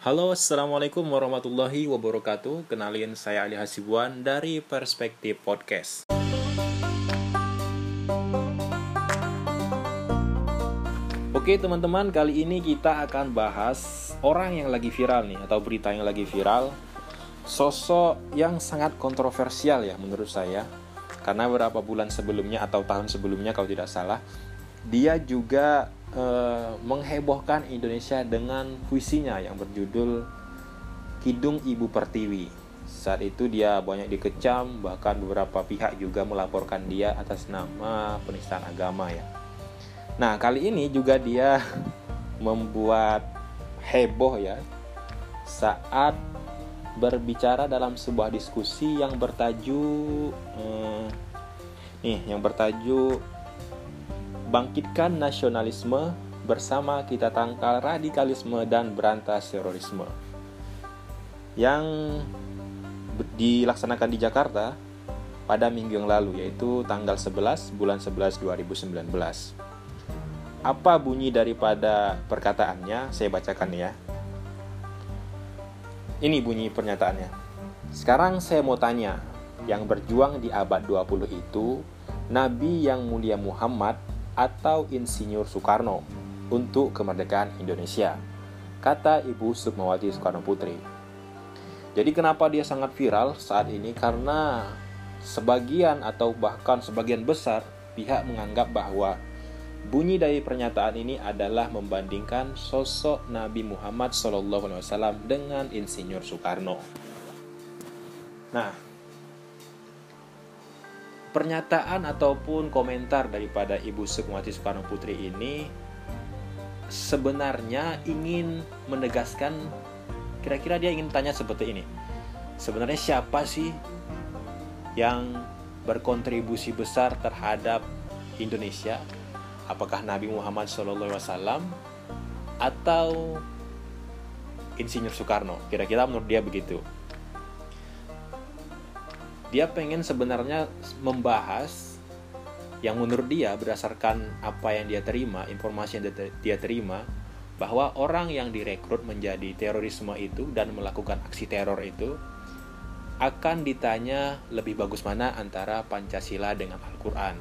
Halo, Assalamualaikum warahmatullahi wabarakatuh. Kenalin saya Ali Hasibuan dari Perspektif Podcast. Oke teman-teman, kali ini kita akan bahas orang yang lagi viral nih Atau berita yang lagi viral. Sosok yang sangat kontroversial ya menurut saya. Karena beberapa bulan sebelumnya atau tahun sebelumnya kalau tidak salah Dia juga eh, menghebohkan Indonesia dengan puisinya yang berjudul Kidung Ibu Pertiwi. Saat itu dia banyak dikecam bahkan beberapa pihak juga melaporkan dia atas nama penistaan agama ya. Nah, kali ini juga dia membuat heboh ya saat berbicara dalam sebuah diskusi yang bertajuk eh, nih, yang bertajuk Bangkitkan Nasionalisme bersama kita tangkal radikalisme dan berantas terorisme. Yang dilaksanakan di Jakarta pada minggu yang lalu yaitu tanggal 11 bulan 11 2019 apa bunyi daripada perkataannya? Saya bacakan ya. Ini bunyi pernyataannya. Sekarang saya mau tanya, yang berjuang di abad 20 itu Nabi yang mulia Muhammad atau Insinyur Soekarno untuk kemerdekaan Indonesia? Kata Ibu Sukmawati Soekarno Putri. Jadi kenapa dia sangat viral saat ini? Karena sebagian atau bahkan sebagian besar pihak menganggap bahwa Bunyi dari pernyataan ini adalah membandingkan sosok Nabi Muhammad SAW dengan Insinyur Soekarno. Nah, pernyataan ataupun komentar daripada Ibu Sukmawati Soekarno Putri ini sebenarnya ingin menegaskan kira-kira dia ingin tanya seperti ini. Sebenarnya siapa sih yang berkontribusi besar terhadap Indonesia? Apakah Nabi Muhammad SAW atau Insinyur Soekarno? Kira-kira menurut dia begitu dia pengen sebenarnya membahas yang menurut dia berdasarkan apa yang dia terima informasi yang dia terima bahwa orang yang direkrut menjadi terorisme itu dan melakukan aksi teror itu akan ditanya lebih bagus mana antara Pancasila dengan Al-Quran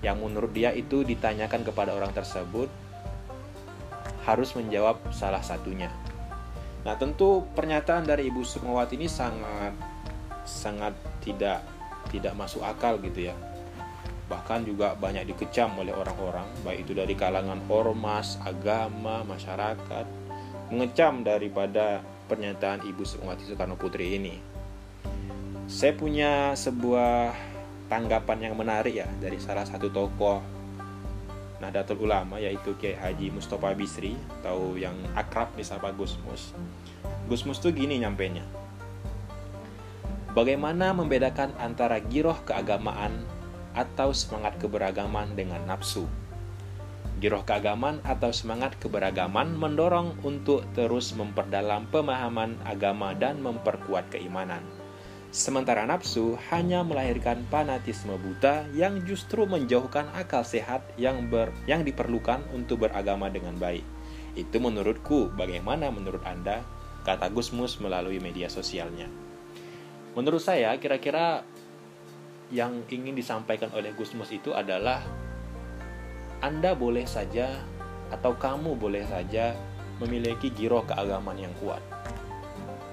yang menurut dia itu ditanyakan kepada orang tersebut harus menjawab salah satunya. Nah, tentu pernyataan dari Ibu Sukmawati ini sangat sangat tidak tidak masuk akal gitu ya. Bahkan juga banyak dikecam oleh orang-orang, baik itu dari kalangan ormas, agama, masyarakat, mengecam daripada pernyataan Ibu Sukmawati Soekarno Putri ini. Saya punya sebuah tanggapan yang menarik ya dari salah satu tokoh Nahdlatul Ulama yaitu Kiai Haji Mustafa Bisri atau yang akrab disapa Gus Mus. Gus Mus tuh gini nyampenya. Bagaimana membedakan antara giroh keagamaan atau semangat keberagaman dengan nafsu? Giroh keagamaan atau semangat keberagaman mendorong untuk terus memperdalam pemahaman agama dan memperkuat keimanan Sementara nafsu hanya melahirkan fanatisme buta yang justru menjauhkan akal sehat yang ber, yang diperlukan untuk beragama dengan baik. Itu menurutku, bagaimana menurut Anda? Kata Gusmus melalui media sosialnya. Menurut saya, kira-kira yang ingin disampaikan oleh Gusmus itu adalah Anda boleh saja atau kamu boleh saja memiliki giroh keagamaan yang kuat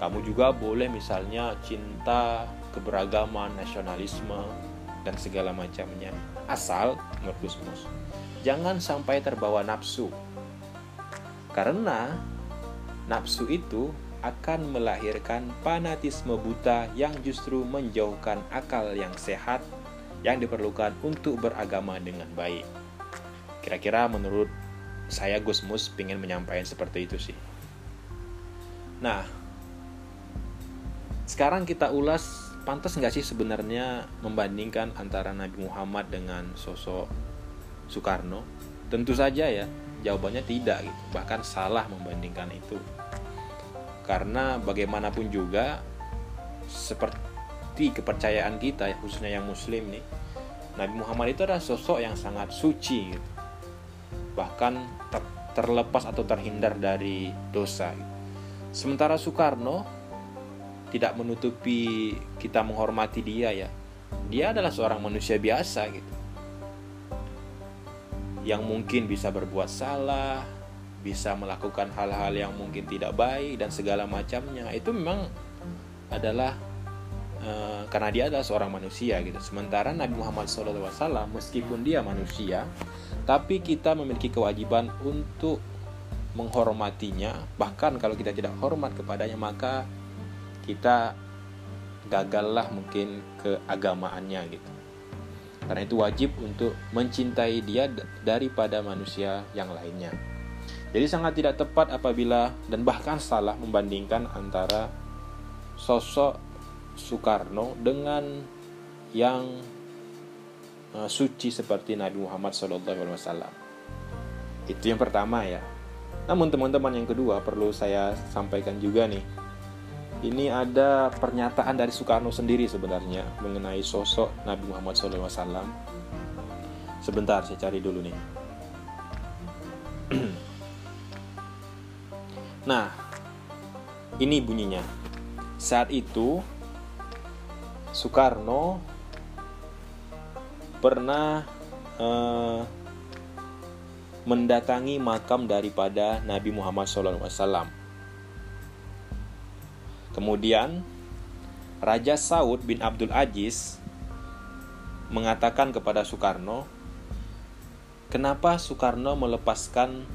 kamu juga boleh misalnya cinta keberagaman, nasionalisme, dan segala macamnya. Asal, menurut Gusmus, jangan sampai terbawa nafsu. Karena nafsu itu akan melahirkan fanatisme buta yang justru menjauhkan akal yang sehat yang diperlukan untuk beragama dengan baik. Kira-kira menurut saya Gusmus ingin menyampaikan seperti itu sih. Nah, sekarang kita ulas pantas nggak sih sebenarnya membandingkan antara Nabi Muhammad dengan sosok Soekarno? Tentu saja ya, jawabannya tidak gitu. Bahkan salah membandingkan itu. Karena bagaimanapun juga seperti kepercayaan kita ya, khususnya yang muslim nih, Nabi Muhammad itu adalah sosok yang sangat suci gitu. Bahkan ter terlepas atau terhindar dari dosa. Sementara Soekarno tidak menutupi kita menghormati dia ya. Dia adalah seorang manusia biasa gitu. Yang mungkin bisa berbuat salah, bisa melakukan hal-hal yang mungkin tidak baik dan segala macamnya. Itu memang adalah uh, karena dia adalah seorang manusia gitu. Sementara Nabi Muhammad SAW meskipun dia manusia, tapi kita memiliki kewajiban untuk menghormatinya bahkan kalau kita tidak hormat kepadanya maka kita gagallah mungkin keagamaannya gitu karena itu wajib untuk mencintai dia daripada manusia yang lainnya jadi sangat tidak tepat apabila dan bahkan salah membandingkan antara sosok Soekarno dengan yang uh, suci seperti Nabi Muhammad SAW. Itu yang pertama ya. Namun teman-teman yang kedua perlu saya sampaikan juga nih. Ini ada pernyataan dari Soekarno sendiri sebenarnya mengenai sosok Nabi Muhammad SAW. Sebentar saya cari dulu nih. nah, ini bunyinya. Saat itu Soekarno pernah uh, mendatangi makam daripada Nabi Muhammad SAW. Kemudian Raja Saud bin Abdul Aziz mengatakan kepada Soekarno, kenapa Soekarno melepaskan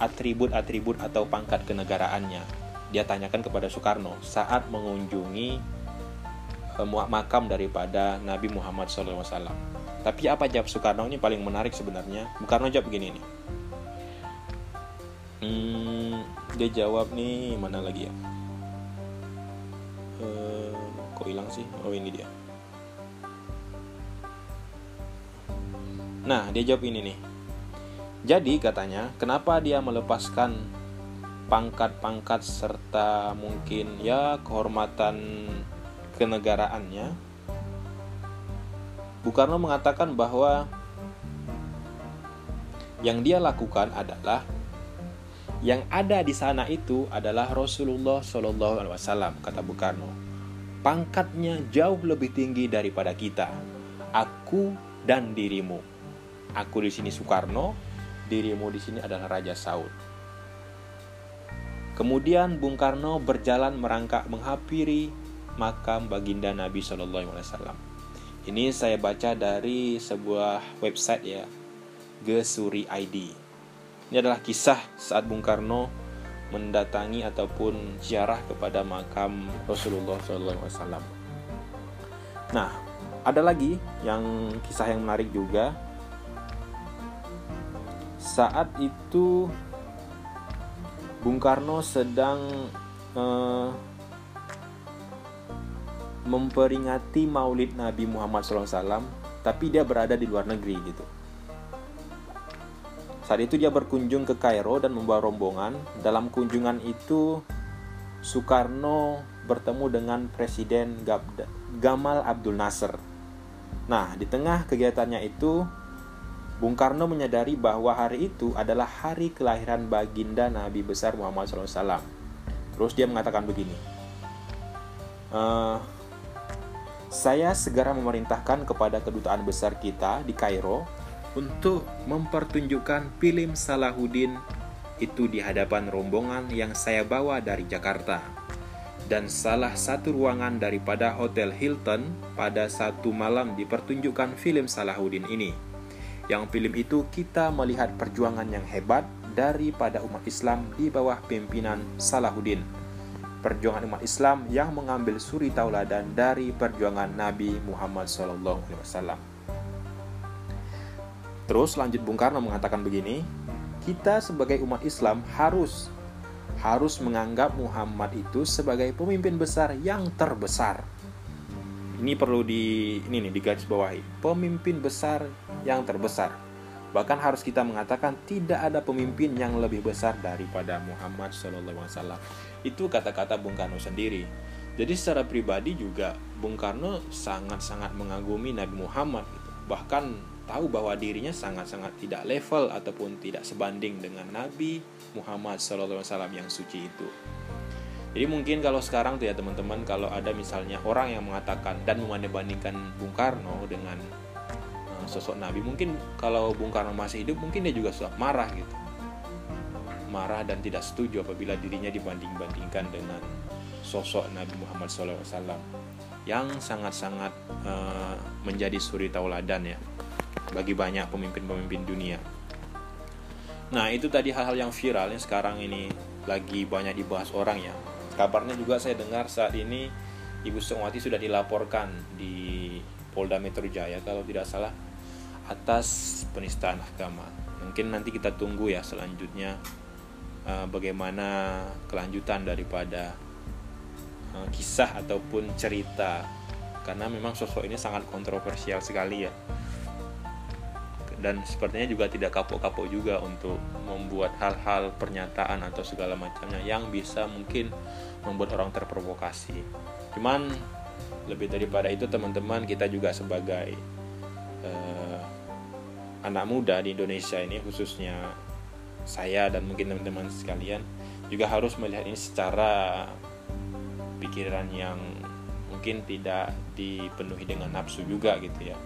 atribut-atribut atau pangkat kenegaraannya? Dia tanyakan kepada Soekarno saat mengunjungi eh, makam daripada Nabi Muhammad SAW. Tapi apa jawab Soekarno ini paling menarik sebenarnya? Soekarno jawab begini nih. Hmm, dia jawab nih mana lagi ya? Uh, kok hilang sih? Oh ini dia. Nah, dia jawab ini nih. Jadi katanya, kenapa dia melepaskan pangkat-pangkat serta mungkin ya kehormatan kenegaraannya Bung Karno mengatakan bahwa yang dia lakukan adalah yang ada di sana itu adalah Rasulullah Shallallahu Alaihi Wasallam kata Bung Karno. Pangkatnya jauh lebih tinggi daripada kita. Aku dan dirimu. Aku di sini Soekarno, dirimu di sini adalah Raja Saud. Kemudian Bung Karno berjalan merangkak menghampiri makam baginda Nabi Shallallahu Alaihi Wasallam. Ini saya baca dari sebuah website ya, Gesuri ID. Ini adalah kisah saat Bung Karno mendatangi ataupun ziarah kepada makam Rasulullah SAW. Nah, ada lagi yang kisah yang menarik juga. Saat itu Bung Karno sedang eh, memperingati maulid Nabi Muhammad SAW, tapi dia berada di luar negeri gitu. Saat itu dia berkunjung ke Kairo dan membawa rombongan. Dalam kunjungan itu, Soekarno bertemu dengan Presiden Gamal Abdul Nasser. Nah, di tengah kegiatannya itu, Bung Karno menyadari bahwa hari itu adalah hari kelahiran baginda Nabi besar Muhammad SAW. Terus dia mengatakan begini, uh, saya segera memerintahkan kepada kedutaan besar kita di Kairo untuk mempertunjukkan film Salahuddin itu di hadapan rombongan yang saya bawa dari Jakarta. Dan salah satu ruangan daripada Hotel Hilton pada satu malam dipertunjukkan film Salahuddin ini. Yang film itu kita melihat perjuangan yang hebat daripada umat Islam di bawah pimpinan Salahuddin perjuangan umat Islam yang mengambil suri tauladan dari perjuangan Nabi Muhammad SAW. Terus lanjut Bung Karno mengatakan begini, kita sebagai umat Islam harus harus menganggap Muhammad itu sebagai pemimpin besar yang terbesar. Ini perlu di ini nih digaris bawahi. Pemimpin besar yang terbesar. Bahkan harus kita mengatakan tidak ada pemimpin yang lebih besar daripada Muhammad SAW itu kata-kata Bung Karno sendiri. Jadi secara pribadi juga Bung Karno sangat-sangat mengagumi Nabi Muhammad gitu. Bahkan tahu bahwa dirinya sangat-sangat tidak level ataupun tidak sebanding dengan Nabi Muhammad SAW yang suci itu. Jadi mungkin kalau sekarang tuh ya teman-teman kalau ada misalnya orang yang mengatakan dan membanding-bandingkan Bung Karno dengan uh, sosok Nabi, mungkin kalau Bung Karno masih hidup mungkin dia juga sudah marah gitu. Marah dan tidak setuju apabila dirinya dibanding-bandingkan dengan sosok Nabi Muhammad SAW yang sangat-sangat uh, menjadi suri tauladan ya bagi banyak pemimpin-pemimpin dunia. Nah itu tadi hal-hal yang viral yang sekarang ini lagi banyak dibahas orang ya Kabarnya juga saya dengar saat ini Ibu Sukmawati sudah dilaporkan di Polda Metro Jaya kalau tidak salah atas penistaan agama. Mungkin nanti kita tunggu ya selanjutnya uh, bagaimana kelanjutan daripada uh, kisah ataupun cerita karena memang sosok ini sangat kontroversial sekali ya dan sepertinya juga tidak kapok-kapok juga untuk membuat hal-hal pernyataan atau segala macamnya yang bisa mungkin membuat orang terprovokasi. Cuman lebih daripada itu teman-teman kita juga sebagai uh, anak muda di Indonesia ini khususnya saya dan mungkin teman-teman sekalian juga harus melihat ini secara pikiran yang mungkin tidak dipenuhi dengan nafsu juga gitu ya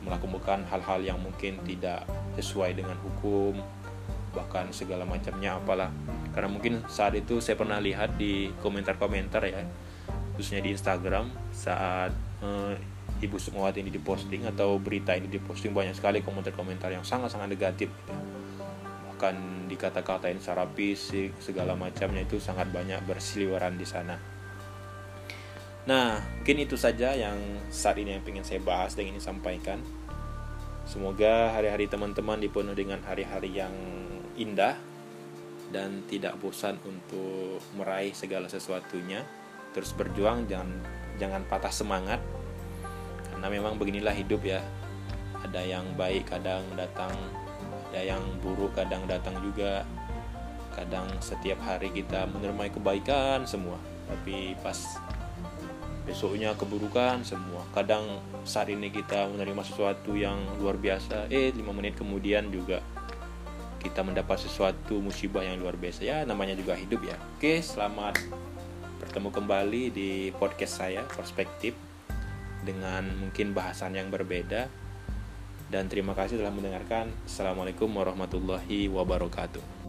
melakukan hal-hal yang mungkin tidak sesuai dengan hukum bahkan segala macamnya apalah karena mungkin saat itu saya pernah lihat di komentar-komentar ya khususnya di Instagram saat uh, Ibu Sukmawati ini diposting atau berita ini diposting banyak sekali komentar-komentar yang sangat-sangat negatif gitu. bahkan dikata-katain secara fisik segala macamnya itu sangat banyak bersiliweran di sana Nah, mungkin itu saja yang saat ini yang ingin saya bahas dan ingin sampaikan. Semoga hari-hari teman-teman dipenuhi dengan hari-hari yang indah dan tidak bosan untuk meraih segala sesuatunya. Terus berjuang, jangan jangan patah semangat. Karena memang beginilah hidup ya. Ada yang baik kadang datang, ada yang buruk kadang datang juga. Kadang setiap hari kita menerima kebaikan semua, tapi pas besoknya keburukan semua kadang saat ini kita menerima sesuatu yang luar biasa eh lima menit kemudian juga kita mendapat sesuatu musibah yang luar biasa. Ya namanya juga hidup ya. Oke selamat bertemu kembali di podcast saya perspektif dengan mungkin bahasan yang berbeda. Dan terima kasih telah mendengarkan. Assalamualaikum warahmatullahi wabarakatuh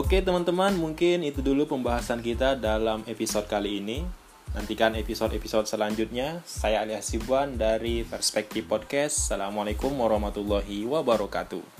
Oke teman-teman, mungkin itu dulu pembahasan kita dalam episode kali ini. Nantikan episode-episode selanjutnya. Saya Alias Sibuan dari Perspektif Podcast. Assalamualaikum warahmatullahi wabarakatuh.